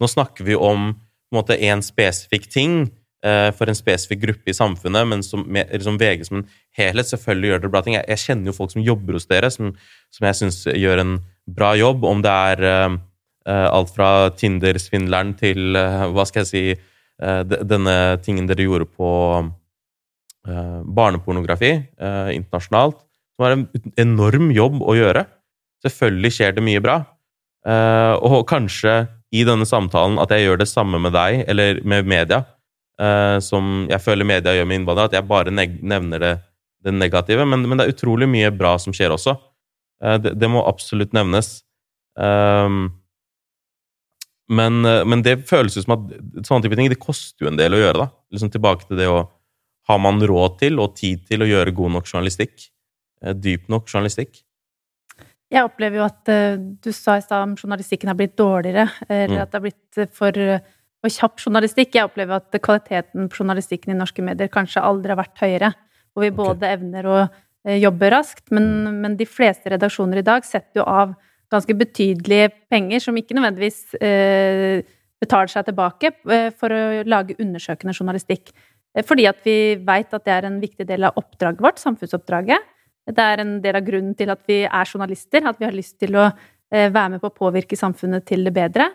nå snakker vi om på en måte én spesifikk ting for en spesifikk gruppe i samfunnet, men som, som, VG som en helhet selvfølgelig gjør dere bra ting. Jeg, jeg, kjenner jo folk som jobber hos dere, som, som jeg syns gjør en bra jobb. Om det er Eh, alt fra Tinder-svindleren til eh, hva skal jeg si eh, denne tingen dere gjorde på barnepornografi internasjonalt. Det var en enorm jobb å gjøre. Selvfølgelig skjer det mye bra. og kanskje i denne samtalen at jeg gjør det samme med deg, eller med media, som jeg føler media gjør med innvandrere, at jeg bare nevner det, det negative. Men, men, det er utrolig mye bra som skjer også. det, det må absolutt nevnes. Um, men, eh, men, det føles jo som at sånne type ting det koster jo en del å gjøre. da. Liksom Tilbake til det å Har man råd til og tid til å gjøre god nok journalistikk? Eh, dyp nok journalistikk? Jeg opplever jo at uh, du sa i stad om journalistikken har blitt dårligere, eller mm. at det har blitt for, for kjapp journalistikk. Jeg opplever at kvaliteten på journalistikken i norske medier kanskje aldri har vært høyere. Hvor vi både okay. evner å jobbe raskt, men, men de fleste redaksjoner i dag setter jo av ganske betydelige penger som ikke nødvendigvis eh, betaler seg tilbake eh, for å lage undersøkende journalistikk. Eh, fordi at vi veit at det er en viktig del av oppdraget vårt, samfunnsoppdraget. Det er en del av grunnen til at vi er journalister, at vi har lyst til å eh, være med på å påvirke samfunnet til det bedre.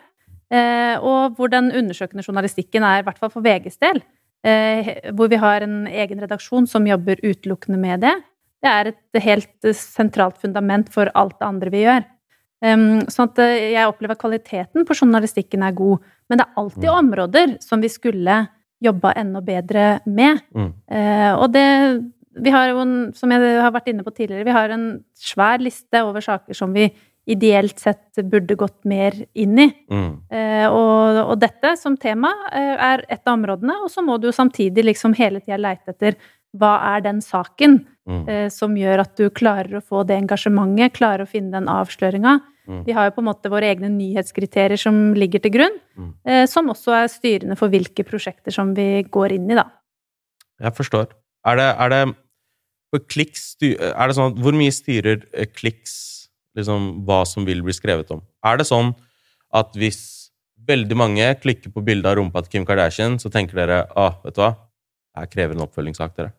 Og hvor den undersøkende journalistikken er, i hvert fall for VGs del, hvor vi har en egen redaksjon som jobber utelukkende med det. Det er et helt sentralt fundament for alt det andre vi gjør. Um, sånn at eh, jeg opplever at kvaliteten på journalistikken er god. Men det er alltid mm. områder som vi skulle jobba enda bedre med. Mm. Uh, og det Vi har jo, en, som jeg har vært inne på tidligere, vi har en svær liste over saker som vi ideelt sett burde gått mer inn i. Mm. Uh, og, og, dette som tema er et av områdene, og så må du jo samtidig liksom hele tida leite etter hva er den saken mm. eh, som gjør at du klarer å få det engasjementet, klarer å finne den avsløringa. Mm. Vi har jo på en måte våre egne nyhetskriterier som ligger til grunn, mm. eh, som også er styrende for hvilke prosjekter som vi går inn i, da. Jeg forstår. Er det, er det kliks, er det sånn Hvor mye styrer eh, kliks liksom, hva som vil bli skrevet om? Er det sånn at hvis veldig mange klikker på bildet av rumpa til Kim Kardashian, så tenker dere ah, vet du hva, jeg krever en oppfølgingssak, dere?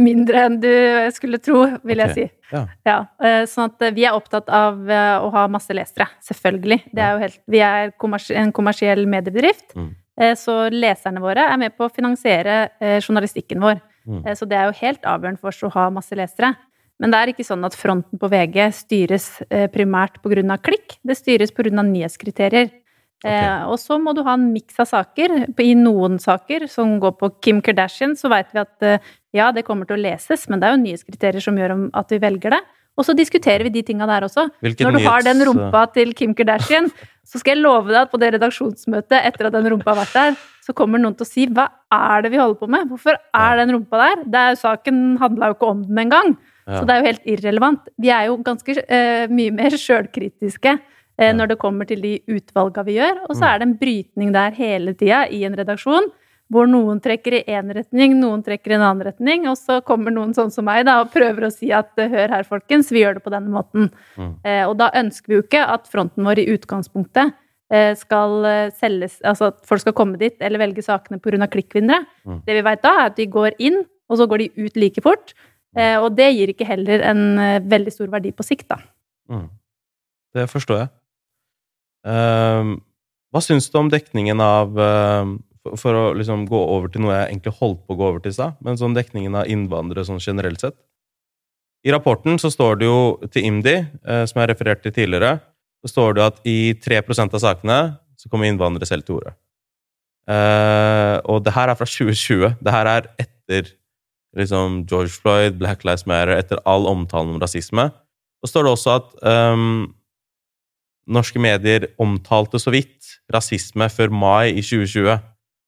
Mindre enn du skulle tro, vil jeg si. Ja. ja. Eh, sånn at vi er opptatt av eh, å ha masse lesere, selvfølgelig. Er helt, vi er en kommersiell mediebedrift, mm. Eh, så leserne våre er med på å finansiere journalistikken vår. Mm. Så det er jo helt avgjørende for oss å ha masse lesere. Men det er ikke sånn at fronten på VG styres primært pga. klikk. Det styres pga. nyhetskriterier. Okay. Eh, og så må du ha en miks av saker. I noen saker som går på Kim Kardashian, så veit vi at eh, ja, det kommer til å leses, men det er jo nyhetskriterier som gjør at vi velger det. Og så diskuterer vi de tinga der også. Hvilken Når du har den rumpa til Kim Kardashian, så skal jeg love deg at på det redaksjonsmøtet etter at den rumpa har vært der, så kommer noen til å si hva er det vi holder på med? Hvorfor er den rumpa der? Det er, saken handla jo ikke om den engang. Ja. Så det er jo helt irrelevant. Vi er jo ganske uh, mye mer sjølkritiske når det kommer til de utvalga vi gjør. Og så mm. er det en brytning der hele tida i en redaksjon. Hvor noen trekker i én retning, noen trekker i en annen retning. Og så kommer noen sånn som meg da, og prøver å si at hør her, folkens, vi gjør det på denne måten. Mm. Eh, og da ønsker vi jo ikke at fronten vår i utgangspunktet eh, skal eh, selges Altså at folk skal komme dit eller velge sakene pga. klikkvinnere. Mm. Det vi vet da, er at de går inn, og så går de ut like fort. Eh, og det gir ikke heller en eh, veldig stor verdi på sikt, da. Mm. Det forstår jeg. Ehm, hva syns du om dekningen av ehm, for, for å liksom gå over til noe jeg egentlig holdt på å gå over til i stad, men sånn dekningen av innvandrere sånn generelt sett. I rapporten så står det jo til IMDi, uh, som jeg refererte til tidligere, så står det at i 3% av sakene så kommer innvandrere selv til orde. Uh, og det her er fra 2020. Det her er etter liksom George Floyd, Black Lives Matter, etter all omtalen om rasisme. Så står det også at ehm, norske medier omtalte så vidt rasisme før mai i 2020.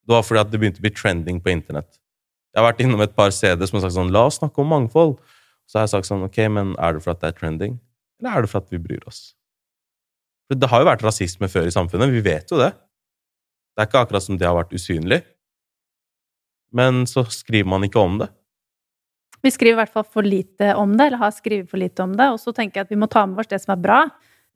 Det var fordi at det begynte å bli trending på internett. Jeg har vært innom et par steder som har sagt sånn La oss snakke om mangfold. Så har jeg sagt sånn Ok, men er det for at det er trending, eller er det for at vi bryr oss? For det har jo vært rasisme før i samfunnet. Vi vet jo det. Det er ikke akkurat som det har vært usynlig. Men så skriver man ikke om det. Vi skriver i hvert fall for lite om det, eller har skrevet for lite om det. Og så tenker jeg at vi må ta med oss det som er bra.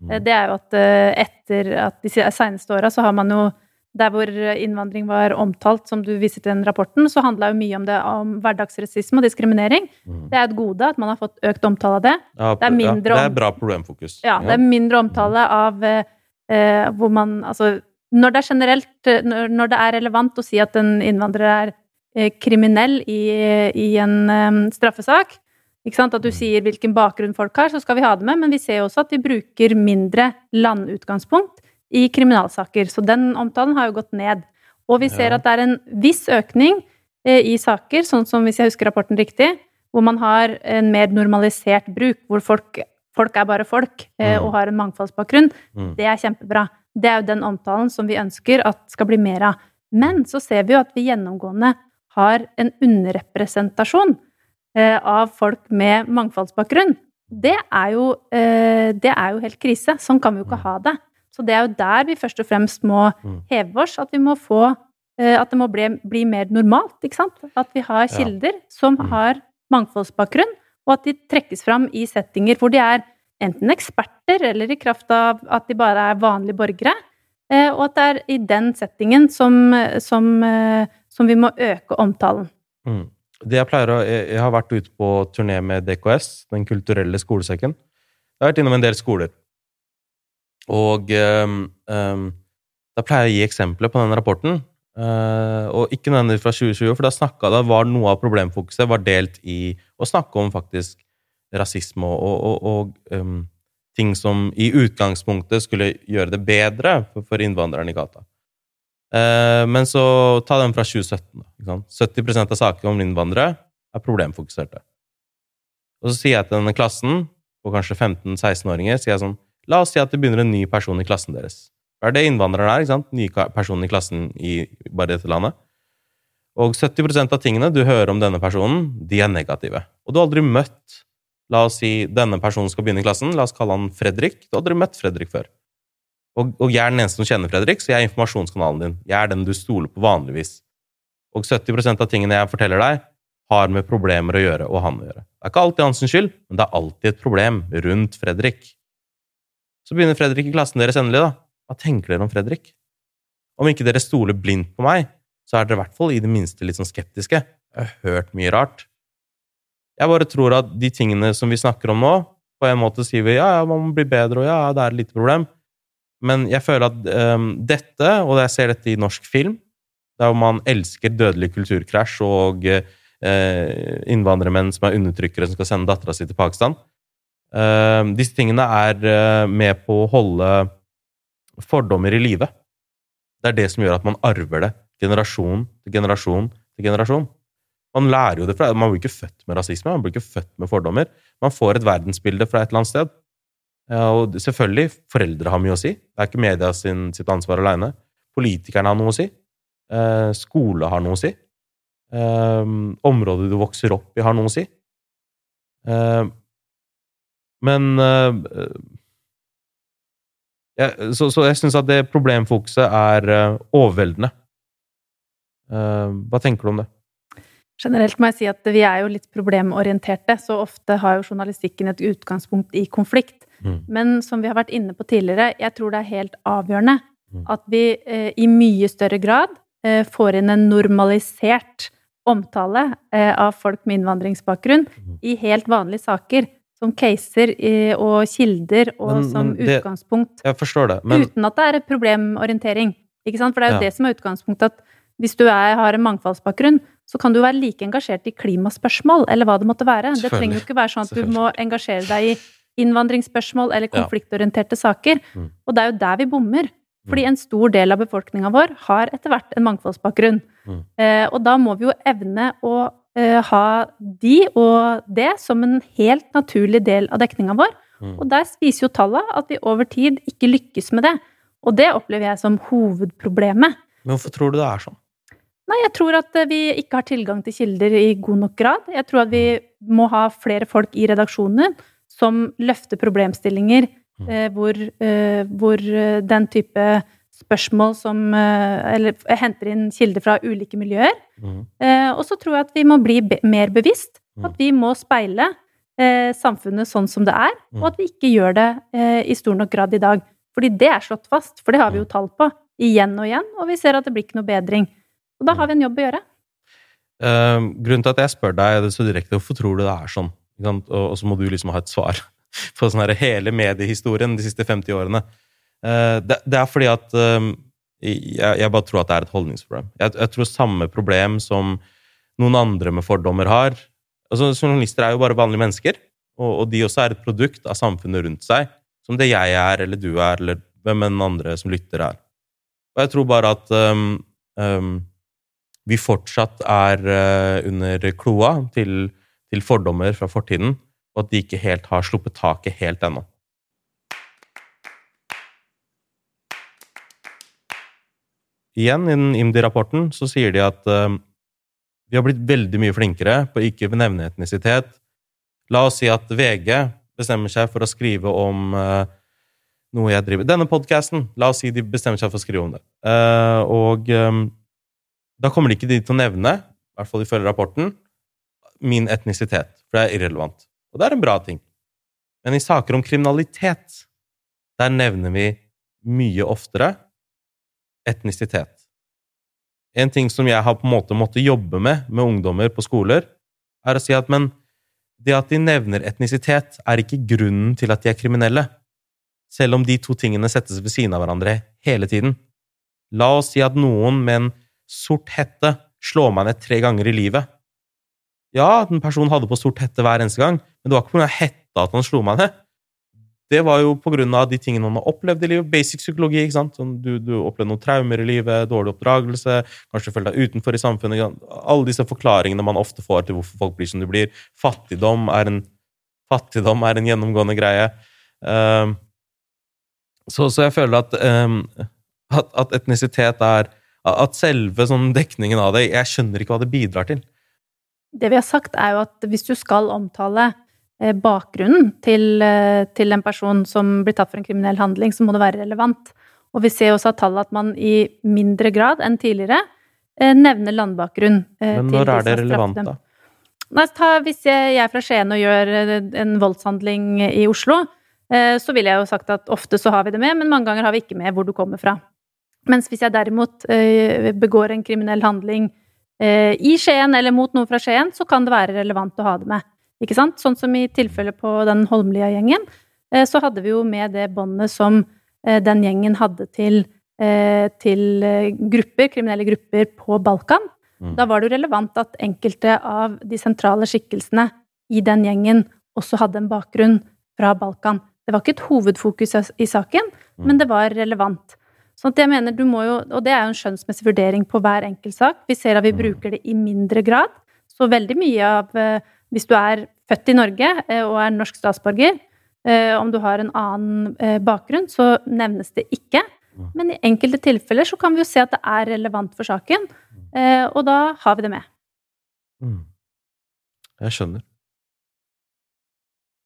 Mm. Eh, Det er jo at eh, etter at de seneste åra så har man jo der hvor innvandring var omtalt, som du viser til den rapporten, så handla jo mye om det om hverdagsrasisme og diskriminering. Mm. Det er et gode at man har fått økt omtale av det. Ja, det er mindre ja, det er bra problemfokus. Ja, det er mindre omtale av eh, eh, hvor man Altså, når det er generelt Når det er relevant å si at en innvandrer er eh, kriminell i, i en eh, straffesak? At du sier hvilken bakgrunn folk har, så skal vi ha det med, men vi ser jo også at de bruker mindre landutgangspunkt i kriminalsaker. Så den omtalen har jo gått ned. Og vi ser Ja. at det er en viss økning eh, i saker, sånn som hvis jeg husker rapporten riktig, hvor man har en mer normalisert bruk, hvor folk, folk er bare folk eh, Mm. og har en mangfoldsbakgrunn. Mm. Det er kjempebra. Det er jo den omtalen som vi ønsker at skal bli mer av. Men så ser vi jo at vi gjennomgående har en underrepresentasjon av folk med mangfoldsbakgrunn. Det er, jo, eh, det er jo helt krise. Sånn kan vi jo ikke ha det. Så det er jo der vi først og fremst må Mm. heve oss. At vi må få eh, At det må bli, bli mer normalt, ikke sant? At vi har Ja. kilder som Mm. har mangfoldsbakgrunn, og at de trekkes fram i settinger hvor de er enten eksperter eller i kraft av at de bare er vanlige borgere. eh, Og at det er i den settingen som, som, eh, som vi må øke omtalen. Mm. Det jeg pleier å jeg, jeg har vært ute på turné med DKS, Den kulturelle skolesekken. Jeg har vært innom en del skoler. Og um, um, da pleier jeg å gi eksempler på den rapporten. Uh, og ikke nødvendigvis fra 2020, for da, snakket, da var noe av problemfokuset var delt i å snakke om faktisk rasisme og, og, og, ehm, ting som i utgangspunktet skulle gjøre det bedre for, for innvandrerne i gata. Eh, men så ta den fra 2017. Ikke sant? 70% av sakene om innvandrere er problemfokuserte. Og så sier jeg til denne klassen, på kanskje 15-16-åringer, sier jeg sånn La oss si at det begynner en ny person i klassen deres. Hva er det innvandrere er? ikke sant? Ny person i klassen i bare dette landet. Og 70% av tingene du hører om denne personen, de er negative. Og du har aldri møtt La oss si denne personen skal begynne i klassen. La oss kalle han Fredrik. Du har aldri møtt Fredrik før. Og, og jeg er den eneste som kjenner Fredrik, så jeg er informasjonskanalen din. Jeg er den du stoler på vanligvis. Og 70% av tingene jeg forteller deg, har med problemer å gjøre og han å gjøre. Det er ikke alltid hans skyld, men det er alltid et problem rundt Fredrik. Så begynner Fredrik i klassen deres endelig, da. Hva tenker dere om Fredrik? Om ikke dere stoler blindt på meg, så er dere i hvert fall i det minste litt sånn skeptiske. Jeg har hørt mye rart. Jeg bare tror at de tingene som vi snakker om nå, på en måte sier vi ja, ja, man må bli bedre, og ja, det er et lite problem. Men jeg føler at um, dette, og jeg ser dette i norsk film, der man elsker dødelig kulturkrasj og uh, innvandrermenn som er undertrykkere som skal sende dattera si til Pakistan uh, Disse tingene er uh, med på å holde fordommer i live. Det er det som gjør at man arver det generasjon til generasjon til generasjon. Man lærer jo det fra, man blir ikke født med rasisme, man blir ikke født med fordommer. Man får et verdensbilde fra et eller annet sted. Ja, og selvfølgelig, foreldre har mye å si. Det er ikke media sin, sitt ansvar alene. Politikerne har noe å si. Eh, skole har noe å si. Eh, området du vokser opp i, har noe å si. Eh, men eh, så, så jeg syns at det problemfokuset er eh, overveldende. Eh, hva tenker du om det? Generelt må jeg si at vi er jo litt problemorienterte, så ofte har jo journalistikken et utgangspunkt i konflikt. Mm. Men som vi har vært inne på tidligere, jeg tror det er helt avgjørende Mm. at vi eh, i mye større grad eh, får inn en normalisert omtale eh, av folk med innvandringsbakgrunn Mm. i helt vanlige saker. Som caser eh, og kilder og Men- som men det- utgangspunkt. Jeg forstår det, men uten at det er problemorientering. Ikke sant? For det er jo Ja. det som er utgangspunktet. At hvis du er, har en mangfoldsbakgrunn, så kan du være like engasjert i klimaspørsmål, eller hva det måtte være. Det trenger jo ikke være sånn at du må engasjere deg i innvandringsspørsmål eller Ja. konfliktorienterte saker. Mm. Og det er jo der vi bommer. Fordi Mm. en stor del av befolkninga vår har etter hvert en mangfoldsbakgrunn. Mm. Eh, og da må vi jo evne å eh, ha de og det som en helt naturlig del av dekninga vår. Mm. Og der viser jo tallene at vi over tid ikke lykkes med det. Og det opplever jeg som hovedproblemet. Men hvorfor tror du det er sånn? Nei, jeg tror at eh, vi ikke har tilgang til kilder i god nok grad. Jeg tror at vi må ha flere folk i redaksjonen som løfter problemstillinger Mm. eh, hvor, eh, hvor eh, den type spørsmål som eh, Eller henter inn kilder fra ulike miljøer. Mm. Eh, og så tror jeg at vi må bli be mer bevisst. Mm. At vi må speile eh, samfunnet sånn som det er, Mm. og at vi ikke gjør det eh, i stor nok grad i dag. Fordi det er slått fast, for det har vi jo tall på igjen og igjen, og vi ser at det blir ikke noe bedring. Og da har vi en jobb å gjøre. Eh, grunnen til at jeg spør deg det så direkte, hvorfor tror du det er sånn? Og, og så må du liksom ha et svar på sånn her hele mediehistorien de siste 50 årene. Eh, det, det er fordi at eh, jeg, jeg bare tror at det er et holdningsproblem. Jeg, jeg tror samme problem som noen andre med fordommer har. Altså, journalister er jo bare vanlige mennesker, og, og de også er et produkt av samfunnet rundt seg. Som det jeg er, eller du er, eller hvem enn andre som lytter er. Og jeg tror bare at um, um, vi fortsatt er uh, under kloa til, til fordommer fra fortiden, og at de ikke helt har sluppet taket helt ennå. Igjen, i den IMDi-rapporten så sier de at uh, vi har blitt veldig mye flinkere på å ikke nevne etnisitet. La oss si at VG bestemmer seg for å skrive om uh, noe jeg driver Denne podkasten, la oss si de bestemmer seg for å skrive om det. Uh, og um, da kommer de ikke dit til å nevne, i hvert fall ifølge rapporten, min etnisitet, for det er irrelevant. Og det er en bra ting. Men i saker om kriminalitet, der nevner vi mye oftere etnisitet. En ting som jeg har på en måte måttet jobbe med med ungdommer på skoler, er å si at men det at de nevner etnisitet, er ikke grunnen til at de er kriminelle. Selv om de to tingene settes ved siden av hverandre hele tiden. La oss si at noen med en sort hette slår meg ned tre ganger i livet. Ja, den personen hadde på sort hette hver eneste gang, men det var ikke pga. hetta at han slo meg ned. Det var jo av de tingene han har opplevd i livet. Basic psykologi. ikke sant? Sånn, du, du opplevde noen traumer i livet, dårlig oppdragelse, kanskje følte deg utenfor i samfunnet. Alle disse forklaringene man ofte får til hvorfor folk blir som de blir. Fattigdom er en, fattigdom er en gjennomgående greie. Um, så, så jeg føler at, um, at, at etnisitet er At selve sånn dekningen av det Jeg skjønner ikke hva det bidrar til. Det vi har sagt, er jo at hvis du skal omtale eh, bakgrunnen til, eh, til en person som blir tatt for en kriminell handling, så må det være relevant. Og vi ser også av tallet at man i mindre grad enn tidligere eh, nevner landbakgrunn. Men når er det relevant, da? Nei, ta, hvis jeg jeg er fra Skien og gjør en voldshandling i Oslo, så ville jeg jo sagt at ofte så har vi det med, men mange ganger har vi ikke med hvor du kommer fra. Mens hvis jeg derimot begår en kriminell handling i Skien eller mot noen fra Skien, så kan det være relevant å ha det med. Ikke sant? Sånn som i tilfellet på den Holmlia-gjengen, eh, så hadde vi jo med det båndet som eh, den gjengen hadde til, eh, til eh, grupper, kriminelle grupper på Balkan. Mm. Da var det jo relevant at enkelte av de sentrale skikkelsene i den gjengen også hadde en bakgrunn fra Balkan. Det var ikke et hovedfokus i saken, Mm. men det var relevant. Sånn at jeg mener du må jo, Og det er jo en skjønnsmessig vurdering på hver enkelt sak. Vi ser at vi Mm. bruker det i mindre grad. Så veldig mye av eh, Hvis du er født i Norge eh, og er norsk statsborger, eh, om du har en annen bakgrunn, så nevnes det ikke. Men i enkelte tilfeller så kan vi jo se at det er relevant for saken, og da har vi det med. Mm. Jeg skjønner.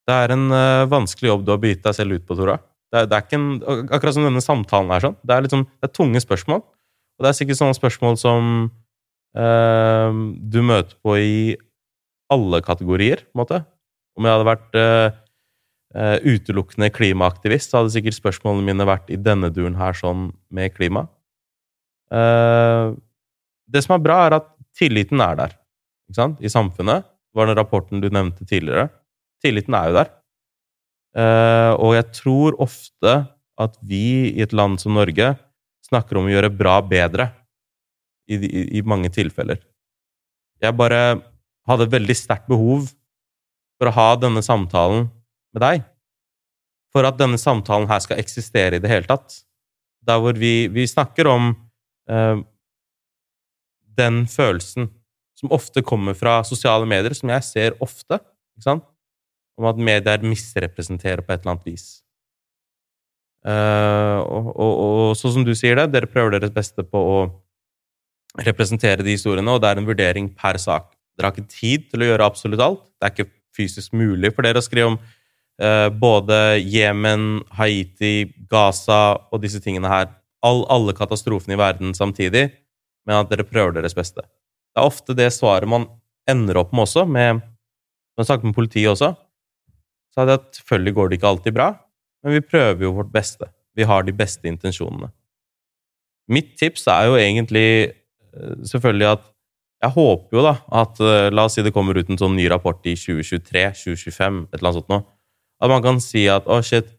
Det er en vanskelig jobb du har begitt deg selv ut på, Tora. Det er, det er en, akkurat som denne samtalen er sånn. Det er, liksom, det er tunge spørsmål. Og det er sikkert sånne spørsmål som eh, du møter på i alle kategorier, på en måte. Om jeg hadde vært eh, eh, utelukkende klimaaktivist, så hadde sikkert spørsmålene mine vært i denne duren her sånn med klima. Eh, det som er bra, er at tilliten er der i samfunnet. Det var den rapporten du nevnte tidligere. Tilliten er jo der. Eh, og jeg tror ofte at vi i et land som Norge snakker om å gjøre bra bedre i, i, i mange tilfeller. Jeg bare hadde veldig sterkt behov for å ha denne samtalen med deg. For at denne samtalen her skal eksistere i det hele tatt. Der hvor vi, vi snakker om eh, den følelsen som ofte kommer fra sosiale medier, som jeg ser ofte, ikke sant? Om at medier misrepresenterer på et eller annet vis. Uh, og, og, og, sånn som du sier det, dere prøver deres beste på å representere de historiene, og det er en vurdering per sak. Dere har ikke tid til å gjøre absolutt alt. Det er ikke fysisk mulig for dere å skrive om uh, både Jemen, Haiti, Gaza og disse tingene her. All, alle katastrofene i verden samtidig, men at dere prøver deres beste. Det er ofte det svaret man ender opp med også, med Når snakket med politiet også, er det at selvfølgelig går det ikke alltid bra, men vi prøver jo vårt beste. Vi har de beste intensjonene. Mitt tips er jo egentlig eh, selvfølgelig at jeg håper jo da at eh, La oss si det kommer ut en sånn ny rapport i 2023-2025, et eller annet sånt noe. At man kan si at å, shit,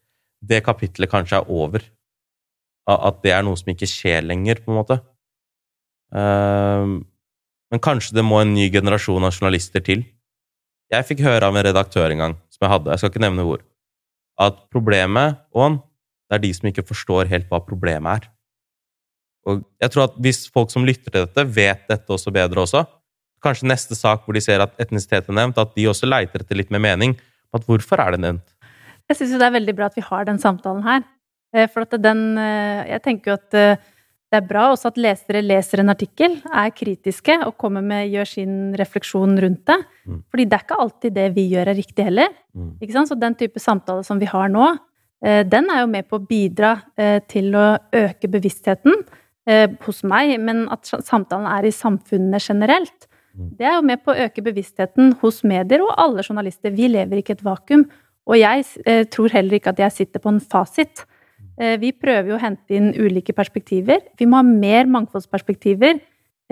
det kapitlet kanskje er over. At det er noe som ikke skjer lenger, på en måte. Um, men kanskje det må en ny generasjon av journalister til. Jeg fikk høre av en redaktør en gang, som jeg hadde, jeg skal ikke nevne hvor, at problemet, Ån, det er de som ikke forstår helt hva problemet er. Og jeg tror at hvis folk som lytter til dette, vet dette også bedre også, kanskje neste sak hvor de ser at etnisitet er nevnt, at de også leiter etter litt mer mening at hvorfor er det nevnt. Jeg syns jo det er veldig bra at vi har den samtalen her. Eh, for at den eh, Jeg tenker jo at eh, det er bra også at lesere leser en artikkel, er kritiske og kommer med, gjør sin refleksjon rundt det. Mm. Fordi det er ikke alltid det vi gjør, er riktig heller. Mm. Ikke sant? Så den type samtale som vi har nå, eh, den er jo med på å bidra eh, til å øke bevisstheten eh, hos meg, men at samtalen er i samfunnet generelt. Mm. Det er jo med på å øke bevisstheten hos medier og alle journalister. Vi lever ikke i et vakuum. Og jeg tror heller ikke at jeg sitter på en fasit. Eh, vi prøver jo å hente inn ulike perspektiver. Vi må ha mer mangfoldsperspektiver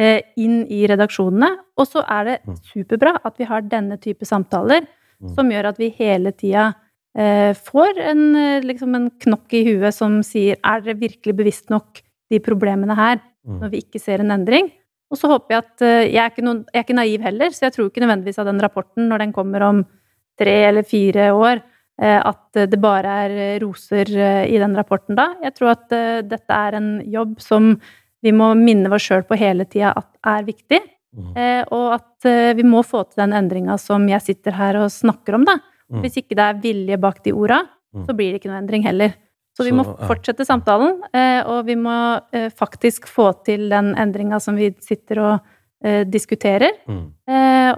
eh, inn i redaksjonene. Og så er det mm. superbra at vi har denne type samtaler, mm. som gjør at vi hele tida eh, får en, liksom en knokk i huet som sier er dere virkelig bevisst nok de problemene her, mm. når vi ikke ser en endring? Og så håper jeg at Jeg er ikke, noen, jeg er ikke naiv heller, så jeg tror ikke nødvendigvis at den rapporten, når den kommer om tre eller fire år, at det bare er roser eh, i den rapporten da. Jeg tror at eh, dette er en jobb som vi må minne oss sjøl på hele tida at er viktig. Mm. Og at vi må få til den endringa som jeg sitter her og snakker om, da. Mm. Hvis ikke det er vilje bak de orda, mm. så blir det ikke noe endring heller. Så vi må fortsette samtalen, og vi må faktisk få til den endringa som vi sitter og diskuterer. Mm.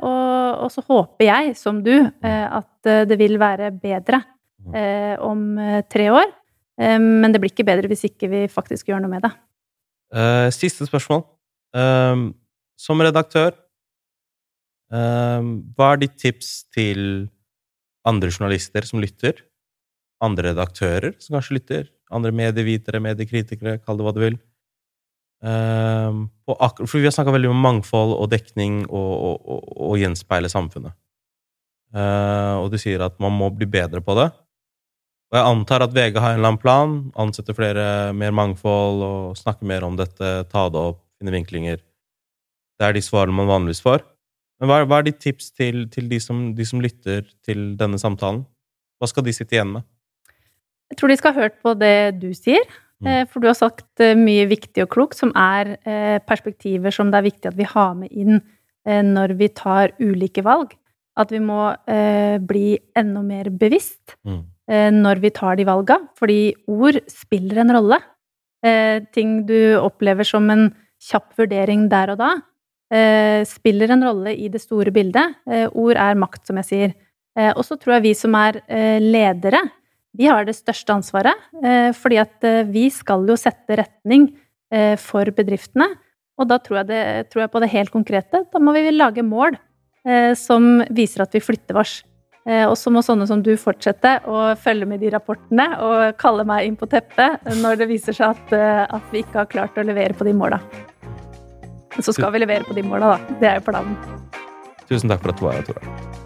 Og og så håper jeg, som du, eh, at eh, det vil være bedre mm. eh, om tre år. Men det blir ikke bedre hvis ikke vi faktisk gjør noe med det. Siste spørsmål. Som redaktør, hva er ditt tips til andre journalister som lytter? Andre redaktører som kanskje lytter? Andre medievitere, mediekritikere, kall det hva du vil. Ehm, for vi har snakka veldig om mangfold og dekning og, og, og, og gjenspeile samfunnet. Uh, og du sier at man må bli bedre på det. Og jeg antar at VG har en eller annen plan, Ansette flere, mer mangfold og snakke mer om dette, ta det opp, finne vinklinger. Det er de svarene man vanligvis får. Men hva hva er ditt tips til, til de, som, de, som, lytter til denne samtalen? Hva skal de sitte igjen med? Jeg tror de skal ha hørt på det du sier. Mm. Eh, for du har sagt eh, mye viktig og klokt, som er eh, perspektiver som det er viktig at vi har med inn når vi tar ulike valg. At vi må bli enda mer bevisst mm. når vi tar de valga. Fordi ord spiller en rolle. Ting du opplever som en kjapp vurdering der og da, spiller en rolle i det store bildet. Ord er makt, som jeg sier. Og så tror jeg vi som er ledere, vi har det største ansvaret, eh, fordi at eh, vi skal jo sette retning eh, for bedriftene. Og da tror jeg, det, tror jeg på det helt konkrete. Da må vi lage mål som viser at vi flytter oss. Og så må sånne som du fortsette å følge med de rapportene og kalle meg inn på teppet når det viser seg at, at vi ikke har klart å levere på de måla. Så skal vi levere på de måla, da. Det er jo planen. Tusen takk for at du var her, Tora.